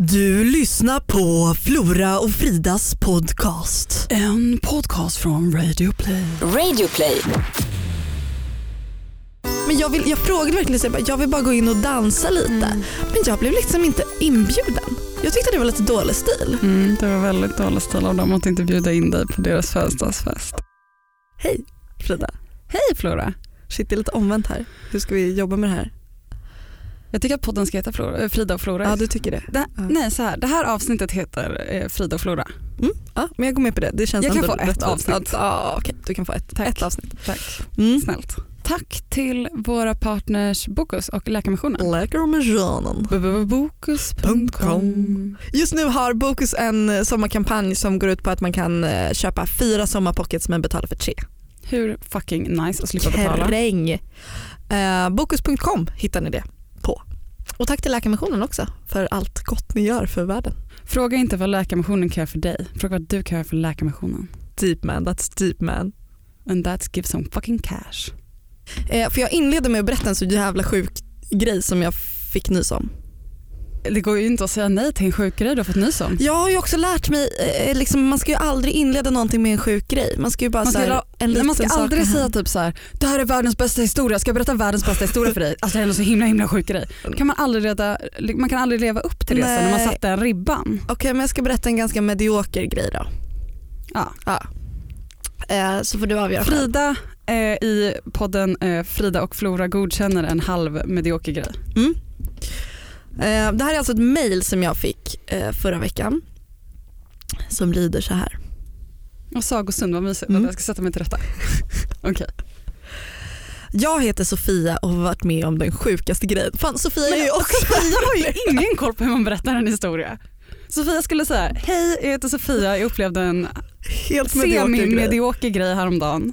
Du lyssnar på Flora och Fridas podcast. En podcast från Radio Play. Radio play. Men jag, vill, jag frågade verkligen, så jag, bara, jag vill bara gå in och dansa lite. Men jag blev liksom inte inbjuden. Jag tyckte det var lite dålig stil. Mm, det var väldigt dålig stil av dem att inte bjuda in dig på deras födelsedagsfest. Hej Frida. Hej Flora. Shit det är lite omvänt här. Hur ska vi jobba med det här? Jag tycker att podden ska heta Flora, eh, Frida och Flora. Ja du tycker det? det, Ja. Nej så här, det här avsnittet heter eh, Frida och Flora. Mm, ja, men jag går med på det. det känns Jag kan få ett rättvist. avsnitt. Ja, okej, du kan få ett, Tack. ett avsnitt. Tack. Mm. Snällt. Tack till våra partners Bokus och Läkarmissionen. Läkarmissionen. Bokus.com Just nu har Bokus en eh, sommarkampanj som går ut på att man kan eh, köpa fyra sommarpockets men betala för tre. Hur fucking nice att slippa betala. Terräng. Uh, Bokus.com hittar ni det på. Och tack till Läkarmissionen också för allt gott ni gör för världen. Fråga inte vad Läkarmissionen kan göra för dig. Fråga vad du kan göra för Läkarmissionen. Deep man, that's deep man. And that's give some fucking cash. Eh, för jag inleder med att berätta en så jävla sjuk grej som jag fick nys om. Det går ju inte att säga nej till en sjuk grej du har fått nys om. Jag har ju också lärt mig, eh, liksom, man ska ju aldrig inleda någonting med en sjuk grej. Man ska ju bara Man ska, så här, la- en liten man ska aldrig säga typ så här: det här är världens bästa historia, ska jag berätta världens bästa historia för dig? Alltså det är en så himla himla sjuk grej. Kan man, aldrig reda, man kan aldrig leva upp till det sen när man Nej. satte den ribban. Okej men jag ska berätta en ganska medioker grej då. Ja. Ja. Eh, så får du avgöra. Frida eh, i podden eh, Frida och Flora godkänner en halv medioker grej. Mm. Eh, det här är alltså ett mail som jag fick eh, förra veckan. Som lyder så här. Och sagostund, vad mysigt. Mm. Jag ska sätta mig till rätta. Okej. Jag heter Sofia och har varit med om den sjukaste grejen. Fan Sofia är ju också Jag har ju ingen koll på hur man berättar en historia. Sofia skulle säga, hej jag heter Sofia, jag upplevde en helt medioker grej. semi-medioker grej häromdagen.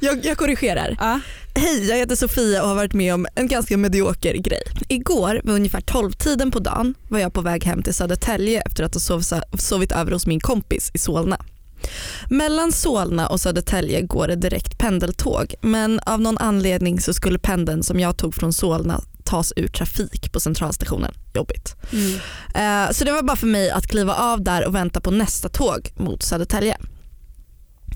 Jag, jag korrigerar. Ja. Hej, jag heter Sofia och har varit med om en ganska medioker grej. Igår vid ungefär 12-tiden på dagen var jag på väg hem till Södertälje efter att ha sov, sovit över hos min kompis i Solna. Mellan Solna och Södertälje går det direkt pendeltåg men av någon anledning så skulle pendeln som jag tog från Solna tas ur trafik på centralstationen. Jobbigt. Mm. Eh, Så det var bara för mig att kliva av där och vänta på nästa tåg mot Södertälje.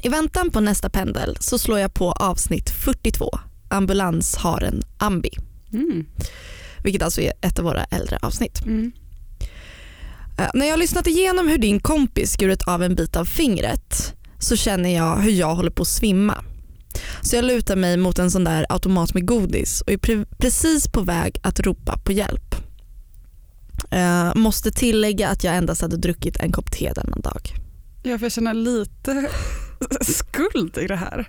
I väntan på nästa pendel så slår jag på avsnitt 42, ambulans har en ambi, Mm. vilket alltså är ett av våra äldre avsnitt. Mm. Eh, När jag har lyssnat igenom hur din kompis skurit av en bit av fingret så känner jag hur jag håller på att svimma. Så jag lutar mig mot en sån där automat med godis och är pre- precis på väg att ropa på hjälp. Eh, måste tillägga att jag endast hade druckit en kopp te denna dag. Jag får känna lite skuld i det här.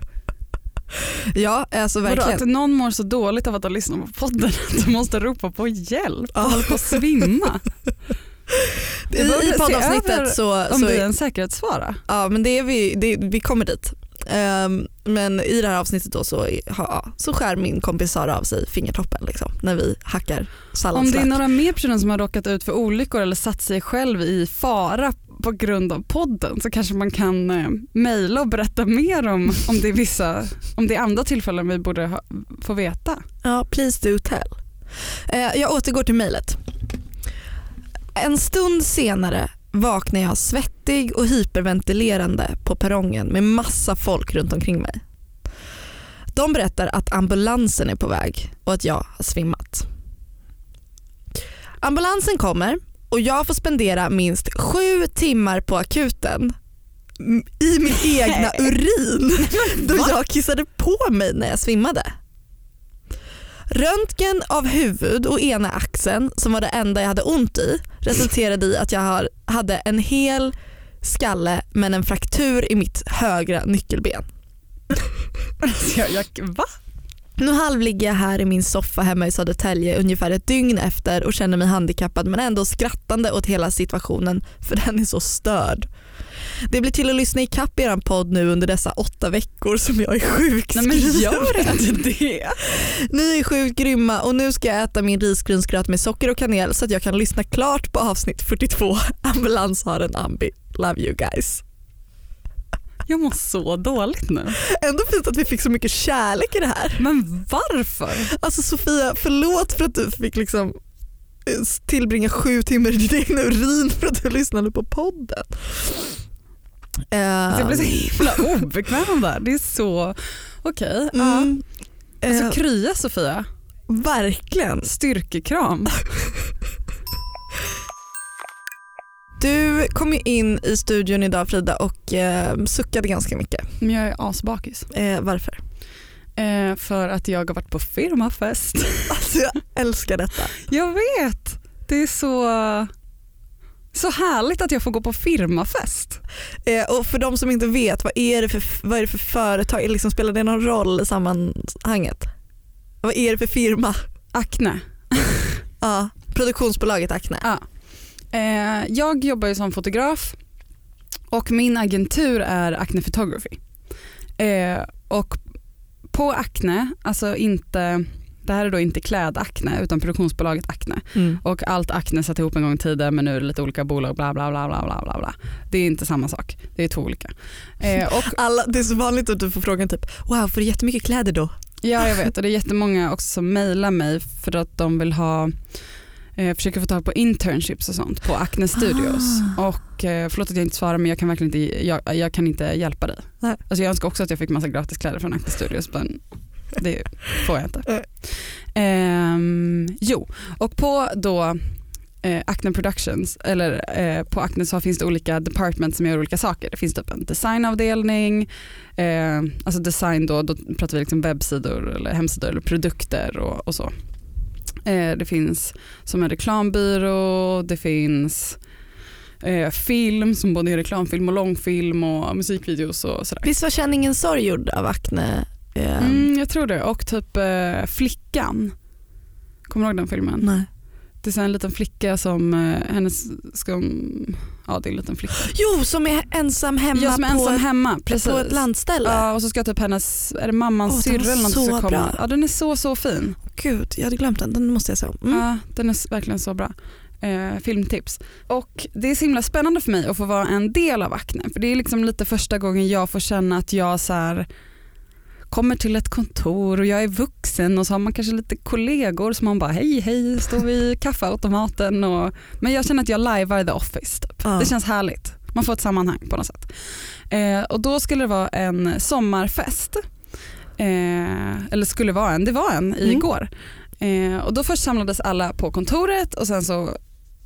Ja, alltså Vadå, verkligen. att någon mår så dåligt av att ha lyssnat på podden att du måste ropa på hjälp Ja. och håller på att svimma. I, I poddavsnittet så, Om så vi är en säkerhetsfara. ja, men det är vi, det, vi kommer dit. Ehm, men i det här avsnittet då så, ja, så skär min kompis Sara av sig fingertoppen liksom, när vi hackar Om det är salladslök. några mer personer som har råkat ut för olyckor eller satt sig själv i fara på grund av podden så kanske man kan eh, mejla och berätta mer om, om, det är vissa, om det är andra tillfällen vi borde ha, få veta. Ja, please do tell. Eh, jag återgår till mejlet. En stund senare vaknar jag svettig och hyperventilerande på perrongen med massa folk runt omkring mig. De berättar att ambulansen är på väg och att jag har svimmat. Ambulansen kommer och jag får spendera minst sju timmar på akuten i min egna urin då jag kissade på mig när jag svimmade. Röntgen av huvud och ena axeln som var det enda jag hade ont i resulterade i att jag har, hade en hel skalle men en fraktur i mitt högra nyckelben. Alltså jag, jag, va? Nu halvligger jag här i min soffa hemma i Södertälje ungefär ett dygn efter och känner mig handikappad men ändå skrattande åt hela situationen för den är så störd. Det blir till att lyssna i kapp er podd nu under dessa åtta veckor som jag är Nej sjukskriven. men gör inte det. Ni är sjukt grymma och nu ska jag äta min risgrynsgröt med socker och kanel så att jag kan lyssna klart på avsnitt 42. Ambulans har en ambi. Love you guys. Jag mår så dåligt nu. Ändå fint att vi fick så mycket kärlek i det här. Men varför? Alltså Sofia, förlåt för att du fick liksom tillbringa sju timmar i din egen urin för att du lyssnade på podden. Jag blir så himla obekväm där. Det är så, okej. Okay, mm. Alltså krya Sofia. Verkligen. Styrkekram. Du kom ju in i studion idag Frida och eh, suckade ganska mycket. Men jag är asbakis. Eh, varför? Eh, för att jag har varit på firmafest. Alltså jag älskar detta. Jag vet. Det är så, så härligt att jag får gå på firmafest. Eh, och för de som inte vet, vad är det för, vad är det för företag? Liksom, spelar det någon roll i sammanhanget? Vad är det för firma? Acne. ja, produktionsbolaget Acne. Ja. Eh, jag jobbar ju som fotograf och min agentur är Acne Photography. Eh, och på Acne, alltså inte det här är då inte klädakne utan produktionsbolaget Acne. Mm. Och allt Acne satt ihop en gång i tiden men nu är det lite olika bolag bla bla bla bla bla bla. Det är inte samma sak, det är två olika. Eh, och, Alla, det är så vanligt att du får frågan typ wow får du jättemycket kläder då? Ja jag vet och det är jättemånga också som mejlar mig för att de vill ha eh, försöker få tag på internships och sånt på Acne Studios. Ah. Och, eh, förlåt att jag inte svarar men jag kan verkligen inte, jag, jag kan inte hjälpa dig. Nej. Alltså jag önskar också att jag fick massa gratiskläder från Acne Studios men det får jag inte. Eh, jo, och på då eh, Acne Productions, eller eh, på Acne så finns det olika departments som gör olika saker. Det finns typ en designavdelning, eh, alltså design då, då pratar vi liksom webbsidor eller hemsidor eller produkter och, och så. Eh, det finns som en reklambyrå, det finns eh, film som både är reklamfilm och långfilm och musikvideos och sådär. Visst var Känningen sorg gjord av Acne? Eh... Mm, jag tror det och typ eh, Flickan. Kommer du ihåg den filmen? Nej. Det är en liten flicka som, eh, hennes, ska, ja det är en liten flicka. Jo som är ensam hemma, ja, som är ensam på, hemma precis. på ett landställe. Ja och så ska typ hennes, är det mammans oh, syrra eller något som ska komma. Bra. Ja den är så så fin. Gud jag hade glömt den, den måste jag se mm. Ja den är verkligen så bra. Eh, filmtips. Och det är så himla spännande för mig att få vara en del av Acne för det är liksom lite första gången jag får känna att jag så här, kommer till ett kontor och jag är vuxen och så har man kanske lite kollegor som man bara hej hej står vid kaffeautomaten och, men jag känner att jag lajvar the office. Typ. Ja. Det känns härligt. Man får ett sammanhang på något sätt. Eh, och då skulle det vara en sommarfest. Eh, eller skulle vara en, det var en mm. igår. Eh, och då först samlades alla på kontoret och sen så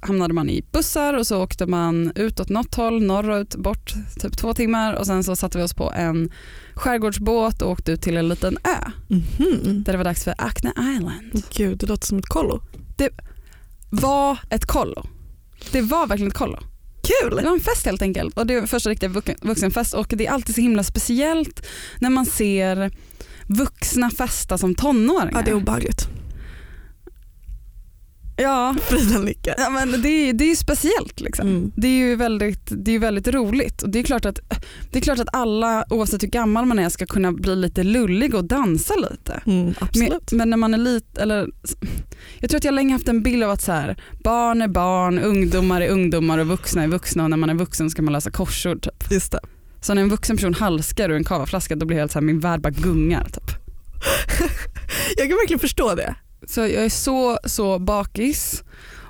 hamnade man i bussar och så åkte man ut åt något håll, norrut, bort typ två timmar och sen så satte vi oss på en skärgårdsbåt och åkte ut till en liten ö. Mm -hmm. Där det var dags för Acne Island. Gud, det låter som ett kollo. Det var ett kollo. Det var verkligen ett kollo. Kul! Det var en fest helt enkelt och det var första riktiga vuxenfest och det är alltid så himla speciellt när man ser vuxna festa som tonåringar. Ja det är obehagligt. Ja. Frida nickar. Ja, men det, är, det är speciellt. Liksom. Mm. Det är ju väldigt, det är väldigt roligt. Och det, är klart att, det är klart att alla oavsett hur gammal man är ska kunna bli lite lullig och dansa lite. Mm, men, men, när man är lite, eller, jag tror att jag länge haft en bild av att så här, barn är barn, ungdomar är ungdomar och vuxna är vuxna och när man är vuxen ska man lösa korsord. Typ. Just det. Så när en vuxen person halskar ur en kavaflaska då blir helt så här, min värld bara gungar. Typ. jag kan verkligen förstå det. Så jag är så, så bakis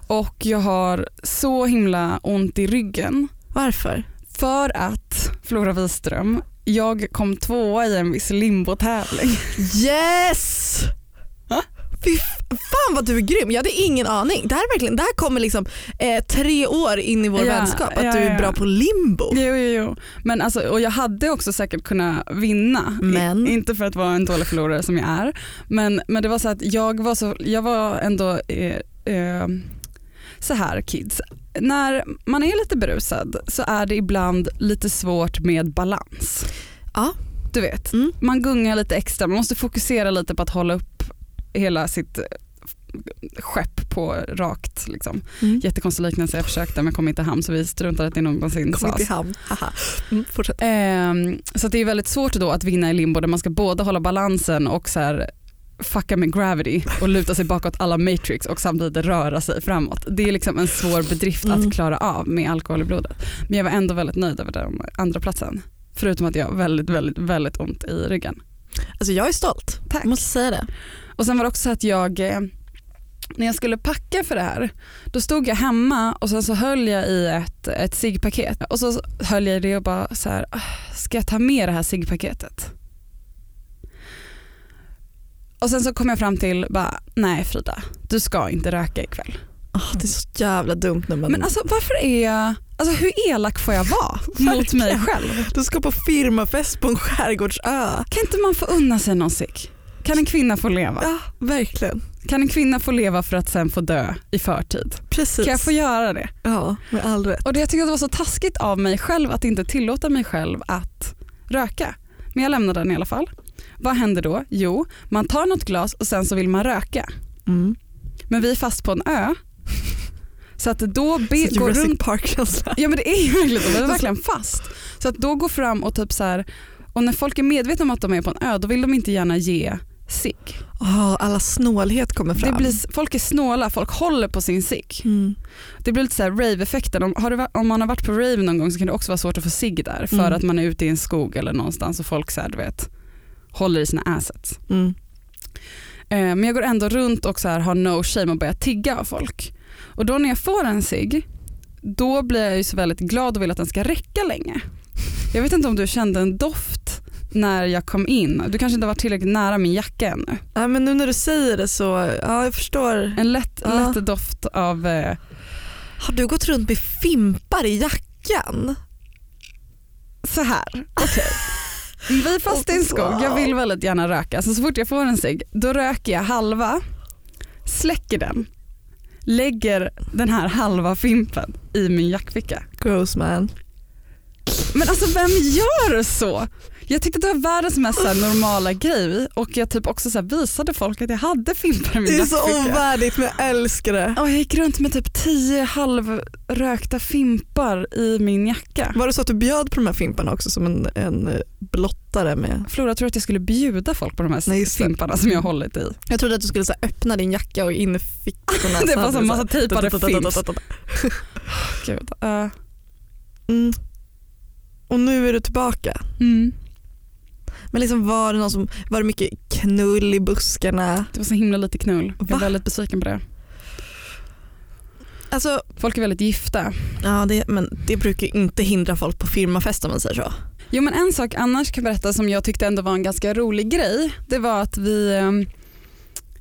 och jag har så himla ont i ryggen. Varför? För att Flora Wiström, jag kom tvåa i en viss limbotävling. Yes! Fy fan vad du är grym, jag hade ingen aning. Det här, verkligen, det här kommer liksom eh, tre år in i vår ja, vänskap, att ja, du är bra på limbo. Jo, jo, jo. Men alltså, och jag hade också säkert kunnat vinna. Men. I, inte för att vara en dålig förlorare som jag är. Men, men det var så att jag var, så, jag var ändå eh, eh, så här kids, när man är lite berusad så är det ibland lite svårt med balans. Ja. Du vet, mm. man gungar lite extra, man måste fokusera lite på att hålla upp hela sitt eh, skepp på rakt. Liksom. Mm. Jättekonstig liknelse, jag försökte men kom inte i hamn så vi struntade att det någonsin kom Inte i hamn. Mm, fortsätt. Eh, så det är väldigt svårt då att vinna i limbo där man ska både hålla balansen och så här, fucka med gravity och luta sig bakåt alla matrix och samtidigt röra sig framåt. Det är liksom en svår bedrift mm. att klara av med alkohol i blodet. Men jag var ändå väldigt nöjd över den andra platsen. Förutom att jag har väldigt, väldigt, väldigt ont i ryggen. Alltså jag är stolt, Tack. jag måste säga det. Och sen var det också så att jag, eh, när jag skulle packa för det här, då stod jag hemma och sen så höll jag i ett, ett ciggpaket och så höll jag i det och bara så här, "Ah, ska jag ta med det här ciggpaketet? Och sen så kom jag fram till, bara, nej Frida, du ska inte röka ikväll. Ah, det är så jävla dumt när man... Men alltså varför är jag, alltså hur elak får jag vara mot mig själv? du ska på firmafest på en skärgårdsö. Kan inte man få unna sig någon cigg? Kan en kvinna få leva? Ja, verkligen. Kan en kvinna få leva för att sen få dö i förtid? Precis. Kan jag få göra det? Ja, med all rätt. Och det, jag tycker att det var så taskigt av mig själv att inte tillåta mig själv att röka. Men jag lämnade den i alla fall. Vad händer då? Jo, man tar något glas och sen så vill man röka. Mm. Men vi är fast på en ö. Så att då be, Så gå Jurassic runt Park-känsla. Ja men det är ju verkligen så, är verkligen fast. Så att då gå fram och typ så här, och när folk är medvetna om att de är på en ö då vill de inte gärna ge cigg. Oh, alla snålhet kommer fram. Det blir, folk är snåla, folk håller på sin cigg. mm. Det blir lite så rave-effekten. Om, om man har varit på rave någon gång så kan det också vara svårt att få cigg där för Mm. att man är ute i en skog eller någonstans och folk så här, du vet, håller i sina assets. Mm. Eh, men jag går ändå runt och så här, har no shame och börjar tigga av folk. Och då när jag får en cigg, då blir jag ju så väldigt glad och vill att den ska räcka länge. Jag vet inte om du kände en doft när jag kom in. Du kanske inte var tillräckligt nära min jacka ännu. Ja, men nu när du säger det så, ja jag förstår. En lätt, Ja. lätt doft av eh, Har du gått runt med fimpar i jackan? så här. Okej. Vi är fast i en skog, jag vill väldigt gärna röka. Så, så fort jag får en cigg, då röker jag halva, släcker den, lägger den här halva fimpen i min jackficka. Gross man. Men alltså vem gör så? Jag tyckte det var världens mest här, normala grej och jag typ också så här, visade folk att jag hade fimpar i min Det är så ovärdigt men jag älskar det. Och jag gick runt med typ tio halvrökta fimpar i min jacka. Var det så att du bjöd på de här fimparna också som en, en eh, blottare med? Flora tror att jag skulle bjuda folk på de här Nej, fimparna som jag hållit i. Jag trodde att du skulle så här, öppna din jacka och in i fickorna. Det var du massa tejpade films. Gud. Uh, Mm. Och nu är du tillbaka. mm. Men liksom var det någon som, var det mycket knull i buskarna? Det var så himla lite knull. Jag är Va? väldigt besviken på det. Alltså, Folk är väldigt gifta. ja det, men det brukar inte hindra folk på firmafest om man säger så. Jo men en sak annars kan jag berätta som jag tyckte ändå var en ganska rolig grej. Det var att vi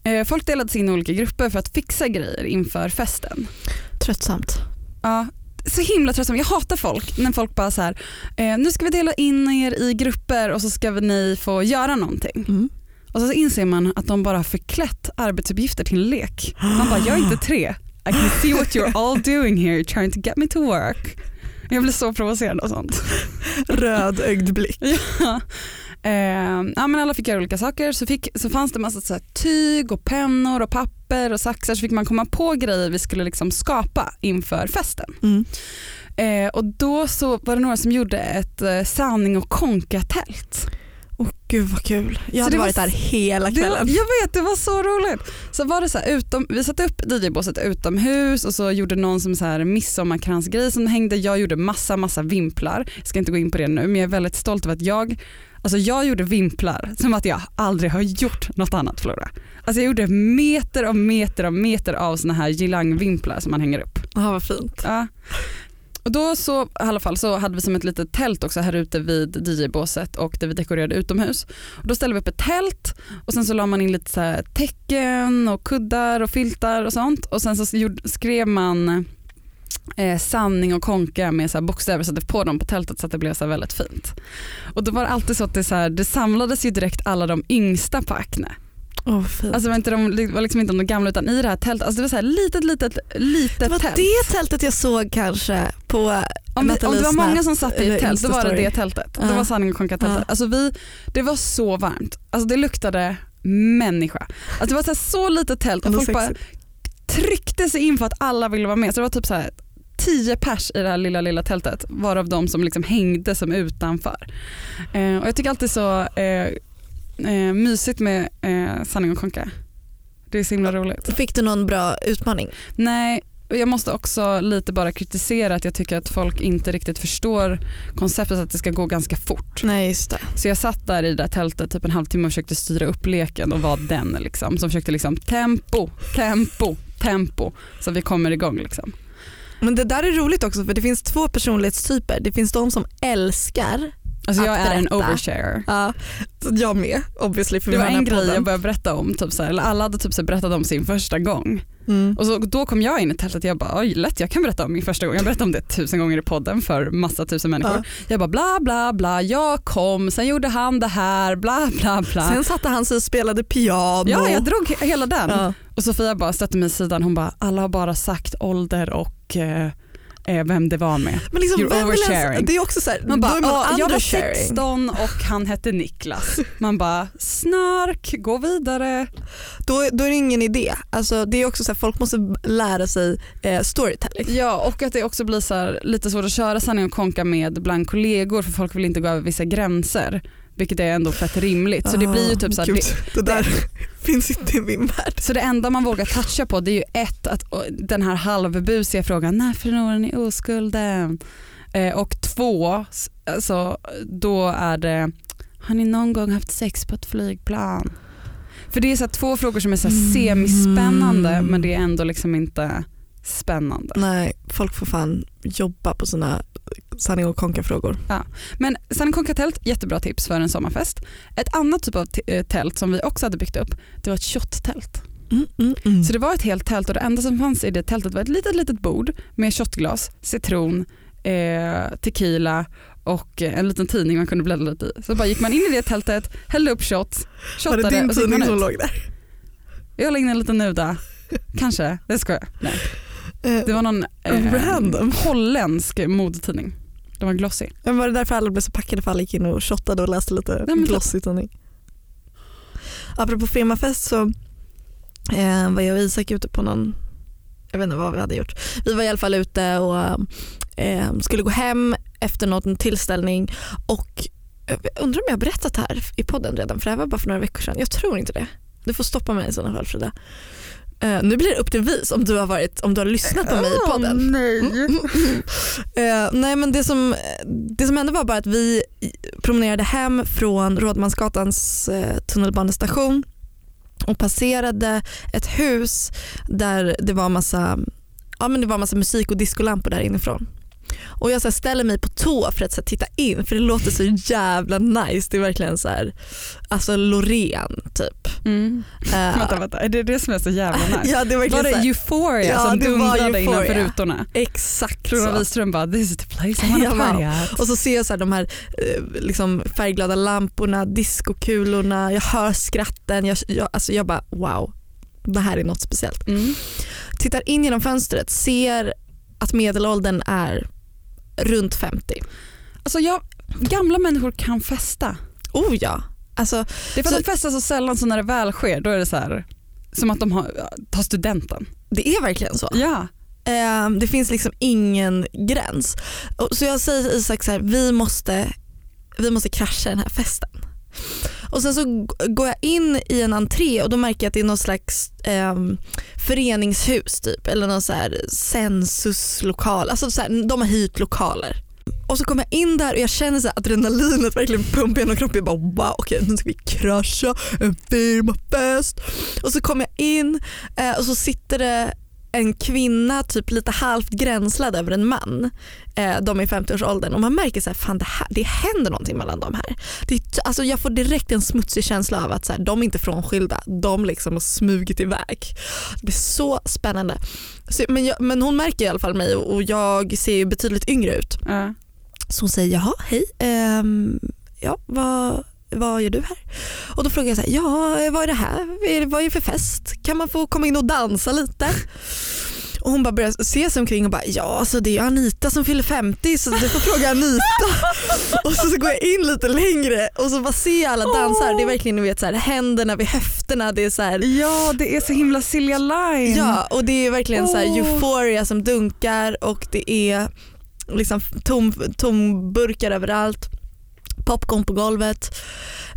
eh, Folk delades in i olika grupper för att fixa grejer inför festen. Tröttsamt. Ja, så himla tröttsamt. Jag hatar folk när folk bara så här, eh, nu ska vi dela in er i grupper och så ska vi- ni få göra någonting. Mm. Och så inser man att de bara har förklätt arbetsuppgifter till en lek. Man bara, jag är inte tre. I can see what you're all doing here trying to get me to work. Jag blir så provocerad av sånt. Rödögd blick. ja. Eh, ja, men alla fick göra olika saker. Så, fick, så fanns det massa så tyg och pennor och papper och saxar. Så fick man komma på grejer vi skulle liksom skapa inför festen. Mm. Eh, och då så var det några som gjorde ett eh, sanning och konka-tält. Åh gud vad kul. Jag Så hade det var varit där hela Det var, kvällen. jag vet, det var så roligt. Så var det så här, utom, vi satte upp DJ-båset utomhus och så gjorde någon som så här midsommarkransgrej som hängde. Jag gjorde massa, massa vimplar. Jag ska inte gå in på det nu men jag är väldigt stolt över att jag, alltså jag gjorde vimplar som att jag aldrig har gjort något annat Flora. Alltså jag gjorde meter och meter och meter av såna här girangvimplar som man hänger upp. Ja vad fint. Ja. Och då så, i alla fall, så hade vi som ett litet tält också här ute vid DJ-båset och där vi dekorerade utomhus. Och då ställde vi upp ett tält och sen så la man in lite så här tecken och kuddar och filtar och sånt och sen så skrev man eh, sanning och konka med så här bokstäver satte på dem på tältet så att det blev så väldigt fint. Och då var det alltid så att det, så här, det samlades ju direkt alla de yngsta på Acne. Vad fint. Alltså var, inte de, det var liksom inte de gamla utan i det här tältet, alltså det var så här litet litet litet det var tält. det tältet jag såg kanske på Om, vi, om det var många som satt i ett tält, då var det det tältet. Ja. Det var sanning och konka-tältet. Ja. Alltså vi, det var så varmt. Alltså det luktade människa. Alltså det var så, så litet tält och folk bara. Tryckte sig in för att alla ville vara med. Så det var typ så här tio pers i det här lilla lilla tältet varav de som liksom hängde som utanför. Eh, och jag tycker alltid så eh, eh, mysigt med eh, sanning och konka. Det är så himla roligt. Fick du någon bra utmaning? Nej, jag måste också lite bara kritisera att jag tycker att folk inte riktigt förstår konceptet att det ska gå ganska fort. Nej just det. Så jag satt där i det där tältet typ en halvtimme och försökte styra upp leken och var den liksom. Som försökte liksom tempo, tempo, tempo så vi kommer igång liksom. Men det där är roligt också för det finns två personlighetstyper. Det finns de som älskar Alltså jag är en berätta. oversharer. Ja, jag med obviously för Det var en grej jag började berätta om, typ så här, eller alla hade typ så berättat om sin första gång. Mm. Och så, då kom jag in i tältet och jag bara, oj lätt jag kan berätta om min första gång. Jag berättade om det tusen gånger i podden för massa tusen människor. Ja. Jag bara bla bla bla, jag kom, sen gjorde han det här, bla bla bla. Sen satte han sig och spelade piano. ja jag drog hela den. Ja. Och Sofia bara stötte mig i sidan, hon bara, alla har bara sagt ålder och eh, eh, vem det var med. Men liksom, You're oversharing. det är också så här, Man bara, man "Ja, jag var undersharing. 16 och han hette Niklas. Man bara, snark, gå vidare. Då, då är det ingen idé. Alltså, det är också så här, folk måste lära sig eh, storytelling. Ja och att det också blir så här, lite svårt att köra sanning och konka med bland kollegor för folk vill inte gå över vissa gränser. Vilket är ändå fett rimligt. Så det blir ju typ så här, det, där finns inte i min värld. så det enda man vågar toucha på det är ju ett, att den här halvbusiga frågan, när förlorar ni oskulden? Eh, och två, alltså, då är det, har ni någon gång haft sex på ett flygplan? För det är så två frågor som är så här Mm. semispännande men det är ändå liksom inte spännande. Nej, folk får fan jobba på sina sanning och konka-frågor. Men Sanning Konka tält, jättebra tips för en sommarfest. Ett annat typ av eh, tält som vi också hade byggt upp, det var ett shot-tält. Mm, mm, mm. Så det var ett helt tält och det enda som fanns i det tältet var ett litet litet bord med shotglas, citron, eh, tequila och en liten tidning man kunde bläddra lite i. Så bara gick man in i det tältet, hällde upp shots, Var det shottade din och så gick man tidning som ut. låg där? Jag la in en liten nuda, kanske, det ska jag. Nej. Eh, Det var någon eh, holländsk modetidning. Den var glossy. Men var det därför alla blev så packade för alla gick in och shottade och läste lite typ. glossig tidning? Apropå firmafest så eh, var jag och Isak ute på någon, jag vet inte vad vi hade gjort. Vi var i alla fall ute och eh, skulle gå hem efter någon tillställning och jag undrar om jag har berättat det här i podden redan för det här var bara för några veckor sedan. Jag tror inte det. Du får stoppa mig i sådana fall Frida. Eh, nu blir det upp till vis om du har, varit, om du har lyssnat på mig i podden. nej. Eh, nej men det som, det som hände var bara att vi promenerade hem från Rådmansgatans uh, tunnelbanestation och passerade ett hus där det var massa, ja, men det var massa musik och discolampor där inifrån. Och jag så ställer mig på tå för att så titta in för det låter så jävla nice. Det är verkligen så här, alltså Loreen typ. Mm. Eh, Vänta, vänta, är det det som är så jävla nice? Ja det Var verkligen det här, Euphoria Ja, som var dundrade innanför rutorna? exakt Rona så. Wiström bara this is the place I wanna Ja, party at. Och så ser jag så här de här eh, liksom färgglada lamporna, diskokulorna, jag hör skratten. Jag, jag, alltså jag bara wow, det här är något speciellt. Mm. Tittar in genom fönstret, ser att medelåldern är runt 50. Alltså jag, gamla människor kan festa. Oh ja. Alltså, Det är för Så- att de festar så sällan så när det väl sker då är det så här som att de har, tar studenten. det är verkligen så. Ja. Eh, det finns liksom ingen gräns. Och, så jag säger till Isak så här, vi måste, vi måste krascha den här festen. Och sen så går jag in i en entré och då märker jag att det är någon slags eh, föreningshus typ eller någon så här sensuslokal. Alltså så här, de har hyrt lokaler. Och så kommer jag in där och jag känner så här adrenalinet verkligen pumpa genom kroppen. Jag bara wow okej nu ska vi krascha en firmafest. Och så kommer jag in eh, och så sitter det en kvinna typ lite halvt gränslad över en man. Eh, de är i 50-årsåldern och man märker så här, fan det, här, det händer någonting mellan de här. Det, alltså jag får direkt en smutsig känsla av att så här, de är inte frånskilda, de liksom har smugit iväg. Det är så spännande. Så, men, jag, men hon märker i alla fall mig och, och jag ser ju betydligt yngre ut. Ja. Så hon säger jaha hej, ehm, ja, vad, vad gör du här? Och då frågar jag så här, ja vad är det här? Vad är det- för fest? Kan man få komma in och dansa lite? Och hon bara börjar se sig omkring och bara ja alltså det är Anita som fyller 50 så du får fråga Anita. och så, så går jag in lite längre och så bara ser jag alla dansar. Det är verkligen ni vet, så här, händerna vid höfterna. Det är så här, ja det är så himla Silja Line. Ja och det är verkligen så här euphoria som dunkar och det är liksom tom, tomburkar överallt. Popcorn på golvet.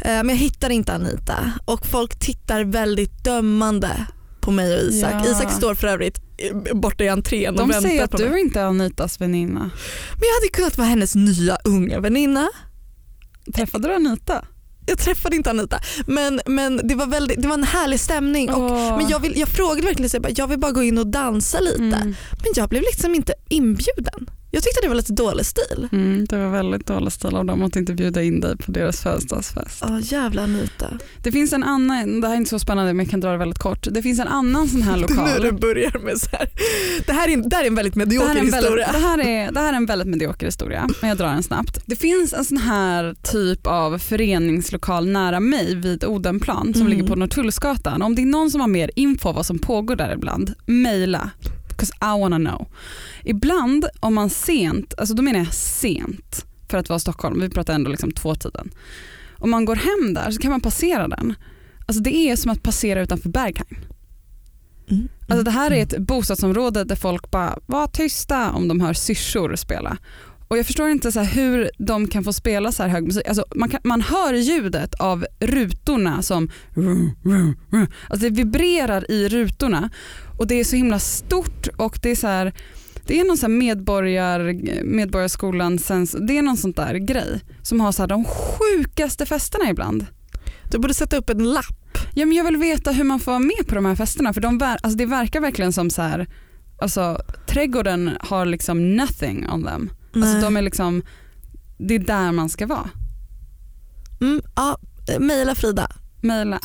Eh, Men jag hittar inte Anita och folk tittar väldigt dömande på mig och Isak. Ja. Isak står för övrigt borta i entrén och De väntar säger att på du mig. inte är Anitas väninna. Men jag hade kunnat vara hennes nya unga väninna. Träffade du Anita? Jag träffade inte Anita men, men det, var väldigt, det var en härlig stämning. Och, men jag, vill, jag frågade verkligen så jag, bara, jag vill bara gå in och dansa lite. Mm. Men jag blev liksom inte inbjuden. Jag tyckte det var lite dålig stil. Mm, det var väldigt dålig stil av dem att inte bjuda in dig på deras födelsedagsfest. Ja jävla Anita. Det finns en annan, det här är inte så spännande men jag kan dra det väldigt kort. Det finns en annan sån här Nu lokal. det börjar med så här. Det här är, en- det här är en väldigt Det här, medioker är historia. det, här är, det här är en väldigt medioker historia, men jag drar den snabbt. Det finns en sån här typ av föreningslokal nära mig vid Odenplan som Mm. ligger på Norrtullsgatan. Om det är någon som har mer info vad som pågår där ibland, mejla. Because I wanna know. Ibland om man sent, alltså då menar jag sent för att vara Stockholm, vi pratar ändå liksom tvåtiden. Om man går hem där så kan man passera den. Alltså det är som att passera utanför Berghain. Mm. Alltså det här är ett bostadsområde där folk bara var tysta om de hör syrsor spela. Och jag förstår inte så hur de kan få spela så här hög musik. Alltså man, kan, man hör ljudet av rutorna som alltså det vibrerar i rutorna och det är så himla stort och det är så här det är någon så här medborgar, medborgarskolan, sens, det är någon sånt där grej som har så här de sjukaste festerna ibland. Du borde sätta upp en lapp. Ja, men jag vill veta hur man får vara med på de här festerna för de, alltså det verkar verkligen som så här, alltså trädgården har liksom nothing on them. Alltså de är liksom, det är där man ska vara. Mm, ja, mejla Frida. Mejla.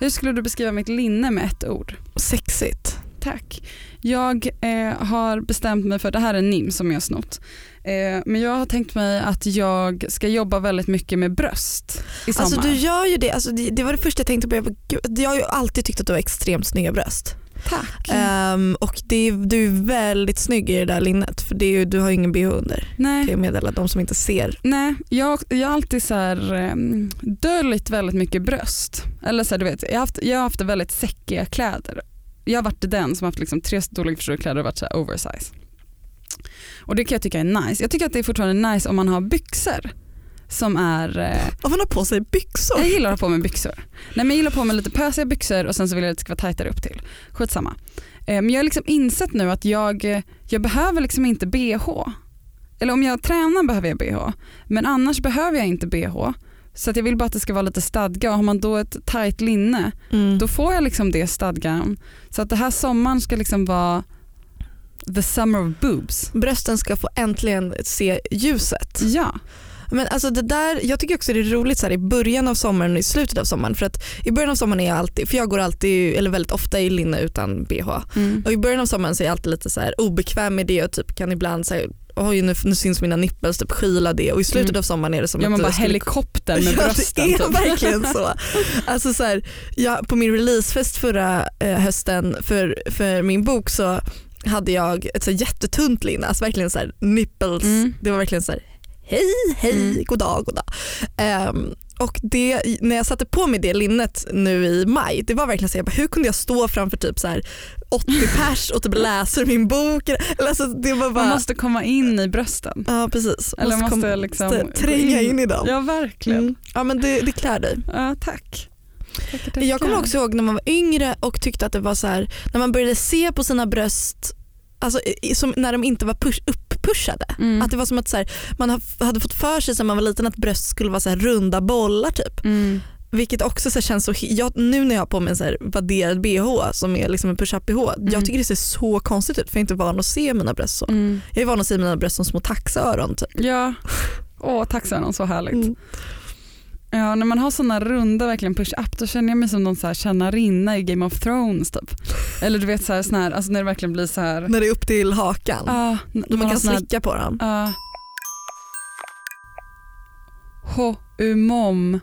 Hur skulle du beskriva mitt linne med ett ord? Sexigt. Tack. Jag eh, har bestämt mig för, det här är NIM som jag har snott, eh, men jag har tänkt mig att jag ska jobba väldigt mycket med bröst i sommar. Alltså du gör ju det, alltså, det, det var det första jag tänkte på. Jag, bara, gud, jag har ju alltid tyckt att du har extremt snygga bröst. Tack. Ehm, och det du är väldigt snygg i det där linnet för det är ju, du har ingen bh under. Nej. Kan jag meddela de som inte ser. Nej, jag, jag har alltid så här, um, döljt väldigt mycket bröst. Eller så här, du vet, jag, har haft, jag har haft väldigt säckiga kläder. Jag har varit den som har haft liksom tre storlekar för kläder och varit så här oversize. Och det kan jag tycka är nice. Jag tycker att det är fortfarande nice om man har byxor som är eh, man har på sig byxor. jag gillar att ha på mig byxor. Nej, men jag gillar att ha på mig lite pösiga byxor och sen så vill jag att det ska vara tajtare upp till. Skitsamma. Eh, Men jag har liksom insett nu att jag, eh, jag behöver liksom inte bh. Eller om jag tränar behöver jag bh. Men annars behöver jag inte bh. Så att jag vill bara att det ska vara lite stadga och har man då ett tajt linne Mm. då får jag liksom det stadgan. Så att det här sommaren ska liksom vara the summer of boobs. Brösten ska få äntligen se ljuset. Ja. Men alltså det där, jag tycker också det är roligt så här, i början av sommaren och i slutet av sommaren. För att i början av sommaren är jag alltid, för jag går alltid, eller väldigt ofta i linne utan bh. Mm. Och i början av sommaren så är jag alltid lite så här obekväm med det och typ kan ibland säga oj nu, nu syns mina nipples, typ skyla det och i slutet Mm. av sommaren är det som Gör att man bara skulle- helikopter med Ja, brösten. det är typ. verkligen så. Alltså så här, jag, på min releasefest förra eh, hösten för, för min bok så hade jag ett så här jättetunt linne, alltså verkligen så här nipples. Mm. Det var verkligen så här hej hej, Mm. god dag god dag. Ehm, och det, när jag satte på mig det linnet nu i maj, det var verkligen så jag bara, hur kunde jag stå framför typ så här 80 pers och typ läser min bok? Eller alltså, det var bara, Man måste komma in i brösten. ja precis. Eller måste, komma- liksom måste tränga in i dem. Ja verkligen. Mm. Ja men det, det klär dig. Ja, tack. Tackar, tackar. Jag kommer också ihåg när man var yngre och tyckte att det var så här, när man började se på sina bröst Alltså, som när de inte var push, upppushade. Mm. Att det var som att så här, man ha- hade fått för sig sedan man var liten att bröst skulle vara så runda bollar typ. Mm. Vilket också så känns så, jag, nu när jag har på mig en så vadderad bh som är liksom en push-up bh, Mm. jag tycker det ser så konstigt ut för jag är inte van att se mina bröst så. Mm. Jag är van att se mina bröst som små taxöron typ. Ja, åh tack Sören, så härligt. Ja, när man har såna runda verkligen push-up då känner jag mig som någon så här tjänarinna i Game of Thrones typ. Eller du vet så här, sån här alltså när det verkligen blir så här. När det är upp till hakan. Ja, Då man har kan såna här- slicka på dem. Ja. Ho-umom.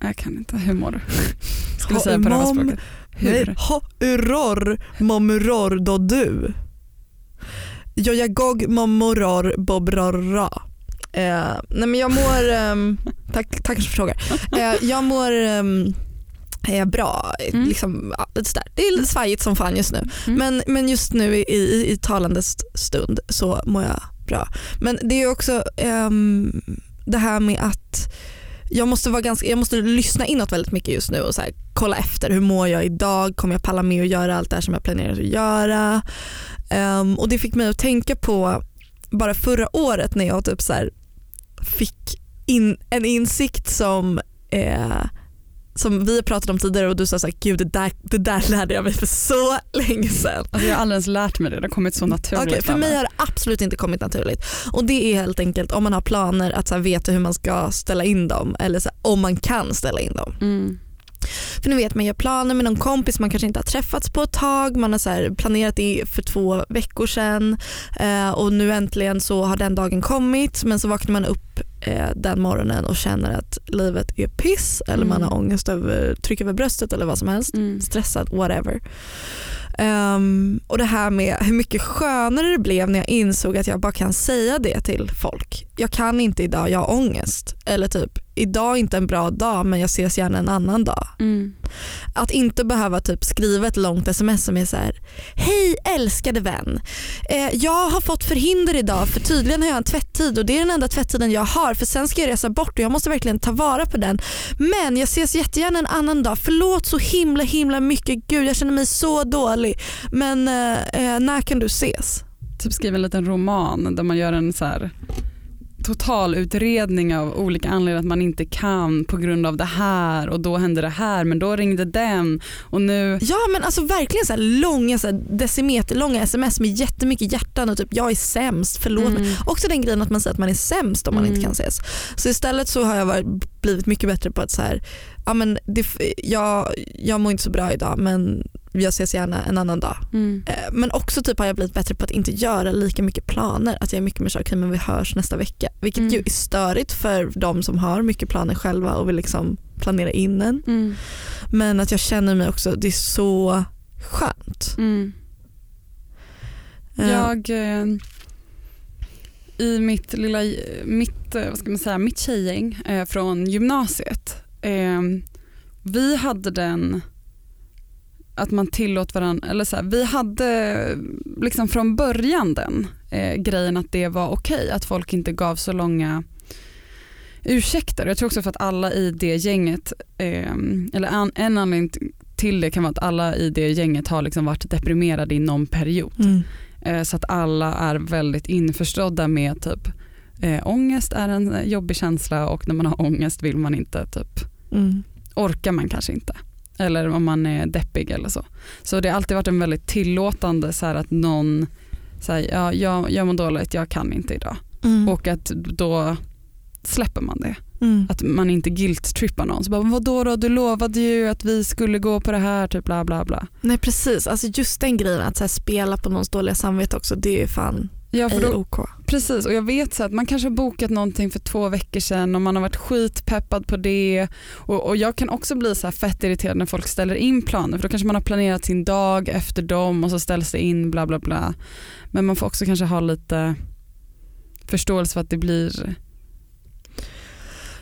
Jag kan inte humor. Skulle säga på det här språket. Hur? ha uror momuror då du. Jojagog momoror bobrorra. Eh, nej men jag mår, ehm, tack, tack för frågan. Eh, jag mår ehm, eh, bra, Mm. liksom, ja, lite sådär. det är lite svajigt som fan just nu. Mm. Men, men just nu i, i, i talande st- stund så mår jag bra. Men det är också ehm, det här med att jag måste, vara ganska, jag måste lyssna inåt väldigt mycket just nu och så här, kolla efter hur mår jag idag, kommer jag palla med att göra allt det här som jag planerat att göra. Um, och det fick mig att tänka på bara förra året när jag typ så här, fick in, en insikt som eh, som vi pratat om tidigare och du sa såhär, gud det där, det där lärde jag mig för så länge sedan. Alltså jag har aldrig ens lärt mig det, det har kommit så naturligt. Okay, för mig har det absolut inte kommit naturligt. Och det är helt enkelt om man har planer att så här, veta hur man ska ställa in dem eller så här, om man kan ställa in dem. Mm. För ni vet man gör planer med någon kompis man kanske inte har träffats på ett tag, man har så planerat det för två veckor sedan eh, och nu äntligen så har den dagen kommit men så vaknar man upp eh, den morgonen och känner att livet är piss eller mm. man har ångest över tryck över bröstet eller vad som helst, mm. stressad, whatever. Um, och det här med hur mycket skönare det blev när jag insåg att jag bara kan säga det till folk. Jag kan inte idag, jag har ångest. Eller typ, idag är inte en bra dag men jag ses gärna en annan dag. Mm. Att inte behöva typ skriva ett långt sms som är så här: Hej älskade vän. Eh, jag har fått förhinder idag för tydligen har jag en tvätttid och det är den enda tvättiden jag har för sen ska jag resa bort och jag måste verkligen ta vara på den. Men jag ses jättegärna en annan dag. Förlåt så himla himla mycket. Gud jag känner mig så dålig. Men eh, eh när kan du ses? Typ skriva en liten roman där man gör en så här totalutredning av olika anledningar att man inte kan på grund av det här och då hände det här men då ringde den och nu. Ja men alltså verkligen så här långa så här decimeterlånga sms med jättemycket hjärtan och typ jag är sämst, förlåt mm. mig. Också den grejen att man säger att man är sämst om man mm. inte kan ses. Så istället så har jag varit, blivit mycket bättre på att så här, ja, men det, jag, jag mår inte så bra idag men jag ses gärna en annan dag. Mm. Eh, men också typ har jag blivit bättre på att inte göra lika mycket planer. Att jag är mycket mer så, okay, men vi hörs nästa vecka. Vilket mm. ju är störigt för de som har mycket planer själva och vill liksom planera in en. Mm. Men att jag känner mig också, det är så skönt. Mm. Jag eh, i mitt lilla, mitt, eh, vad ska man säga, mitt tjejgäng eh, från gymnasiet. Eh, vi hade den att man tillåt varandra, eller så här, vi hade liksom från början den eh, grejen att det var okej okay, att folk inte gav så långa ursäkter. Jag tror också för att alla i det gänget, eh, eller an, en anledning till det kan vara att alla i det gänget har liksom varit deprimerade i någon period. Mm. Eh, så att alla är väldigt införstådda med typ eh, ångest är en jobbig känsla och när man har ångest vill man inte typ mm. orkar man kanske inte eller om man är deppig eller så. Så det har alltid varit en väldigt tillåtande så att någon säger ja, jag, jag mår dåligt, jag kan inte idag. Mm. Och att då släpper man det. Mm. Att man inte guilt-trippar någon. Så bara, vadå då, du lovade ju att vi skulle gå på det här, typ bla bla bla. Nej precis, alltså just den grejen att så spela på någons dåliga samvete också, det är fan Ja, för då, OK. Precis och jag vet så att man kanske har bokat någonting för två veckor sedan och man har varit skitpeppad på det och, och jag kan också bli så här fett irriterad när folk ställer in planer för då kanske man har planerat sin dag efter dem och så ställs det in bla bla bla. Men man får också kanske ha lite förståelse för att det blir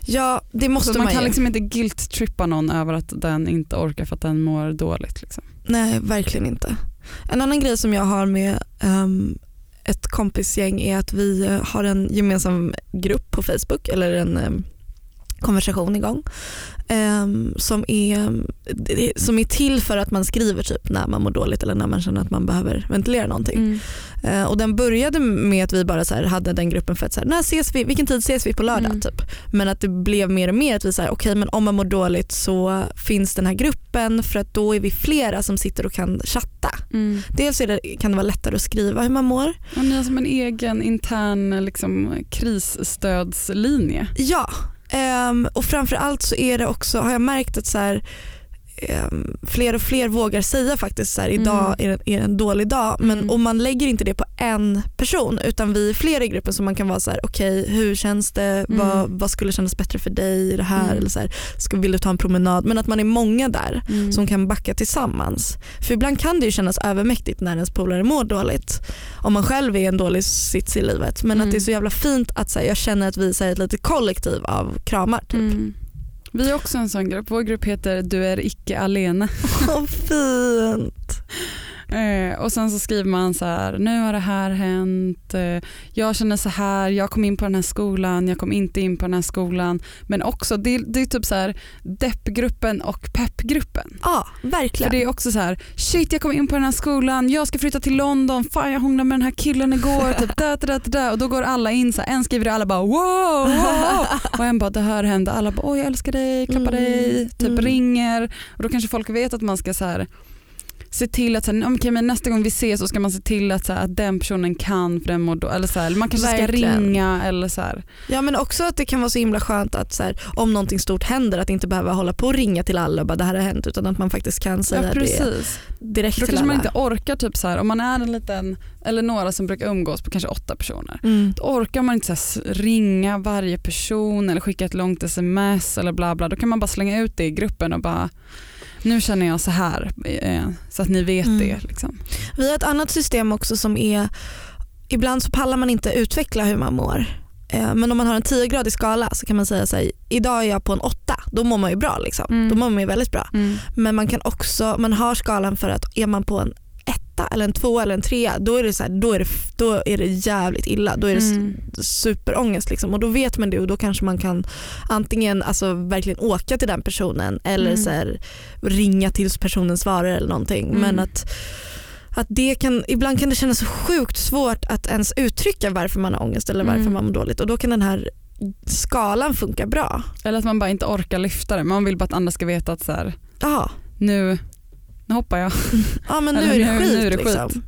Ja det måste så man Man kan liksom inte guilt-trippa någon över att den inte orkar för att den mår dåligt. Liksom. Nej verkligen inte. En annan grej som jag har med um, ett kompisgäng är att vi eh, har en gemensam grupp på Facebook eller en eh, konversation igång um, som, är, som är till för att man skriver typ när man mår dåligt eller när man känner att man behöver ventilera någonting. Mm. Uh, och den började med att vi bara så hade den gruppen för att så här, när ses vi, vilken tid ses vi på lördag mm. typ. Men att det blev mer och mer att vi okej okay, men om man mår dåligt så finns den här gruppen för att då är vi flera som sitter och kan chatta. Mm. Dels det, kan det vara lättare att skriva hur man mår. Och ni har som en egen intern liksom, krisstödslinje. Ja, Um, och framförallt så är det också, har jag märkt att så här, fler och fler vågar säga faktiskt så här, idag mm. är, det, är det en dålig dag. Men mm. och man lägger inte det på en person utan vi är fler i gruppen så man kan vara så här: okej okay, hur känns det, mm. vad, vad skulle kännas bättre för dig i det här? Mm. Eller så här, ska, vill du ta en promenad? Men att man är många där mm. som kan backa tillsammans. För ibland kan det ju kännas övermäktigt när ens polare mår dåligt om man själv är i en dålig sits i livet. Men att det är så jävla fint att så här, jag känner att vi är ett litet kollektiv av kramar. Typ. Vi är också en sån grupp. Vår grupp heter Du är icke alene. Vad fint. Eh, och sen så skriver man så här, nu har det här hänt, eh, jag känner så här, jag kom in på den här skolan, jag kom inte in på den här skolan. Men också, det, det är typ så här deppgruppen och peppgruppen. Ja, verkligen. För det är också så här, shit jag kom in på den här skolan, jag ska flytta till London, fan jag hånglade med den här killen igår, typ, da, da, da, da. och då går alla in så här, en skriver det alla bara wow, wow. och en bara det här hände, alla bara oj jag älskar dig, klappar Mm, dig, typ mm. ringer och då kanske folk vet att man ska så här se till att så här, okay, men nästa gång vi ses så ska man se till att, så här, att den personen kan för den mår då, eller så här, man kanske Verkligen. ska ringa eller så här. Ja men också att det kan vara så himla skönt att så om någonting stort händer att inte behöva hålla på och ringa till alla och bara det här har hänt utan att man faktiskt kan Ja, säga det precis. direkt Då till kanske alla. man inte orkar, typ så om man är en liten, eller några som brukar umgås på kanske åtta personer. Mm. Då orkar man inte så ringa varje person eller skicka ett långt sms eller bla bla. Då kan man bara slänga ut det i gruppen och bara nu känner jag så här eh, så att ni vet Mm. det. Liksom. Vi har ett annat system också som är, ibland så pallar man inte utveckla hur man mår. Eh, Men om man har en 10-gradig skala så kan man säga så här, idag är jag på en 8, då mår man ju bra. Liksom. Mm. Då mår man ju väldigt bra. Mm. Men man kan också, man har skalan för att är man på en etta eller en tvåa eller en trea då är det, så här, då är det, då är det jävligt illa. Då är det Mm. superångest liksom. och då vet man det och då kanske man kan antingen alltså, verkligen åka till den personen eller Mm. så här, ringa tills personen svarar eller någonting. Mm. Men att, att det kan, ibland kan det kännas så sjukt svårt att ens uttrycka varför man har ångest eller varför Mm. man mår dåligt och då kan den här skalan funka bra. Eller att man bara inte orkar lyfta det. Man vill bara att andra ska veta att så här, nu, nu hoppar jag. ja men nu är det skit. nu är det skit. liksom.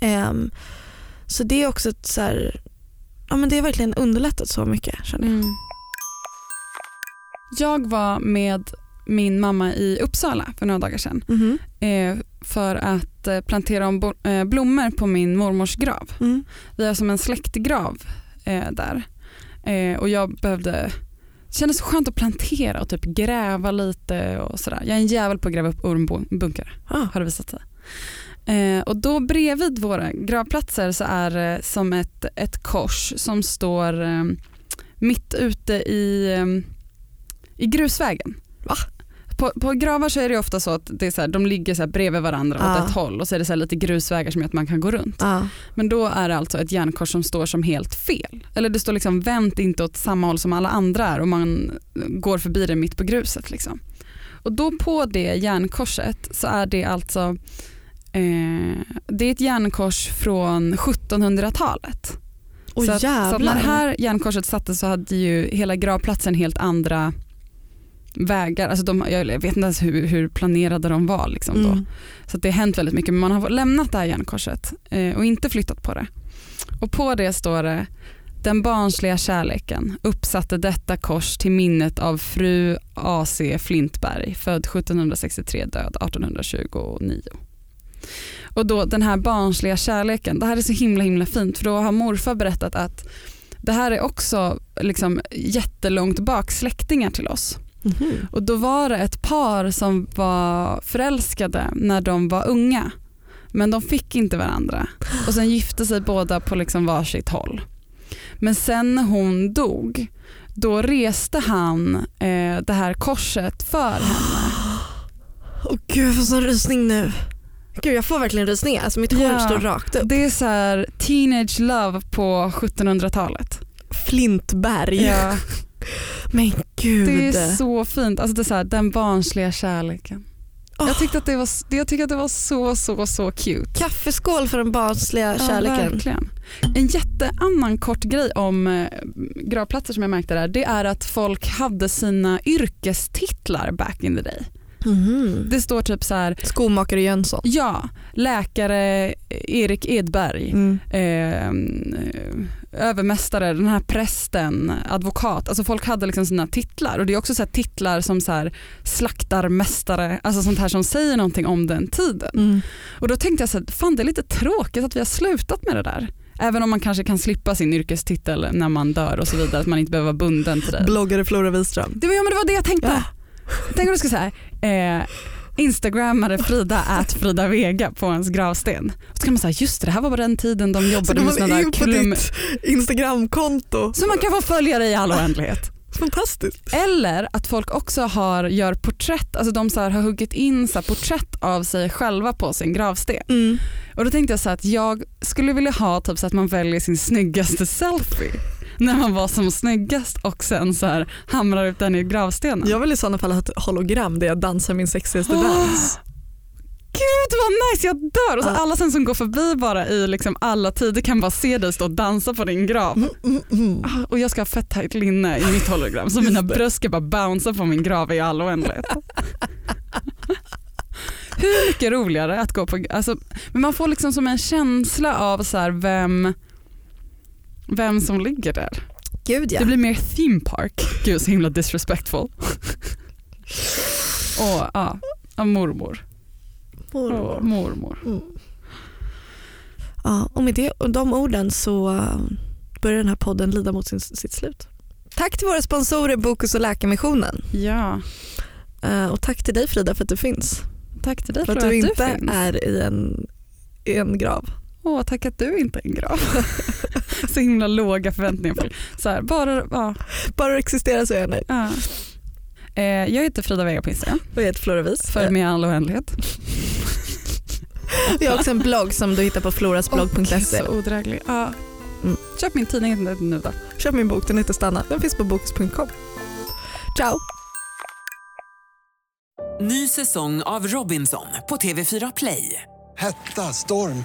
Ehm, så det är också ett så här, ja men det har verkligen underlättat så mycket känner jag. Mm. Jag var med min mamma i Uppsala för några dagar sedan Mhm. eh, för att eh, plantera om eh, blommor på min mormors grav. Mm. Vi har som en släktgrav eh, där och jag behövde det kändes skönt att plantera och typ gräva lite och sådär. Jag är en jävel på att gräva upp ormbunkar Ah. har det visat sig. Eh, och då bredvid våra gravplatser så är det som ett, ett kors som står eh, mitt ute i, eh, i grusvägen. Va? På, på gravar så är det ofta så att det är så här, de ligger så här bredvid varandra Ah. åt ett håll och så är det så lite grusvägar som gör att man kan gå runt. Ja. Men då är det alltså ett järnkors som står som helt fel. Eller det står liksom vänt inte åt samma håll som alla andra är och man går förbi det mitt på gruset. Liksom. Och då på det järnkorset så är det alltså eh, det är ett järnkors från 1700-talet. Åh så, att, så att när det här järnkorset sattes så hade ju hela gravplatsen helt andra vägar. Alltså de, jag vet inte ens hur, hur planerade de var. Liksom då. Mm. Så det har hänt väldigt mycket men man har lämnat det här järnkorset eh, och inte flyttat på det. Och på det står det den barnsliga kärleken uppsatte detta kors till minnet av fru AC Flintberg född 1763 död 1829. Och då den här barnsliga kärleken, det här är så himla himla fint för då har morfar berättat att det här är också liksom jättelångt bak släktingar till oss. Mhm. Och då var det ett par som var förälskade när de var unga. Men de fick inte varandra. Och sen gifte sig båda på liksom varsitt håll. Men sen när hon dog, då reste han eh, det här korset för henne. Åh gud jag får sån rysning nu. Gud jag får verkligen rysningar, alltså mitt hår Ja. står rakt upp. Det är så teenage love på 1700-talet. Flintberg. Ja, Men gud. det är så fint. Alltså det är så här, den barnsliga kärleken. Åh, Jag tyckte att det var, jag tyckte att det var så, så, så cute. Kaffeskål för den barnsliga Ja, kärleken. verkligen. En jätteannan kort grej om eh, gravplatser som jag märkte där, det är att folk hade sina yrkestitlar back in the day. Mhm. Det står typ så här, Skomakare Jönsson. ja, läkare Erik Edberg, Mm. eh, övermästare, den här prästen, advokat. Alltså folk hade liksom sina titlar och det är också så titlar som så här slaktarmästare, alltså sånt här som säger någonting om den tiden. Mm. Och då tänkte jag så här, fan det är lite tråkigt att vi har slutat med det där. Även om man kanske kan slippa sin yrkestitel när man dör och så vidare, att man inte behöver vara bunden till det. Bloggare Flora Wiström. Det var, ja, men det var det jag tänkte. Ja. Tänk om du ska säga eh, Instagrammade Frida at Frida Vega på ens gravsten. Och så kan man säga just det, det här var på den tiden de jobbade med såna man där klum... Instagramkonto. Så man kan få följa dig i all oändlighet. Fantastiskt. Eller att folk också har, gör porträtt, alltså de så har huggit in så porträtt av sig själva på sin gravsten. Mm. Och då tänkte jag så här att jag skulle vilja ha typ så att man väljer sin snyggaste selfie när man var som snyggast och sen så här hamrar ut den i gravstenen. Jag vill i sådana fall ha ett hologram där jag dansar min sexigaste Åh. dans. Gud vad nice, jag dör! Och så Ja. alla sen som går förbi bara i liksom alla tider kan bara se dig stå och dansa på din grav. Mm, mm, mm. Ah, Och jag ska ha fett tajt linne i mitt hologram så mina bröst ska bara bouncea på min grav i all oändlighet. Hur mycket roligare att gå på, alltså, men man får liksom som en känsla av så vem, vem som ligger där. Gud ja. Det blir mer theme park. Gud så himla disrespectful. Och ja, mormor. Mormor. Åh, mormor. Mm. Ja, och med det, och de orden så uh, börjar den här podden lida mot sin, sitt slut. Tack till våra sponsorer Bokus och Läkarmissionen. Ja, Uh, och tack till dig Frida för att du finns. tack till dig För för att du inte finns. är i en, i en grav. Åh, tack att du inte är en grav. så himla låga förväntningar. Så här, bara, ja, Bara du existerar så är jag nöjd. ja. Eh, jag heter Frida Vega på Instagram. Och jag heter Flora Vis. Följ med i all oändlighet. Vi har också en blogg som du hittar på florasblogg.se. Så odräglig. Ja. Mm. Köp min tidning nu då. Köp min bok, den heter Stanna. Den finns på bokus.com. Ciao! Ny säsong av Robinson på TV4 Play. Hetta, storm,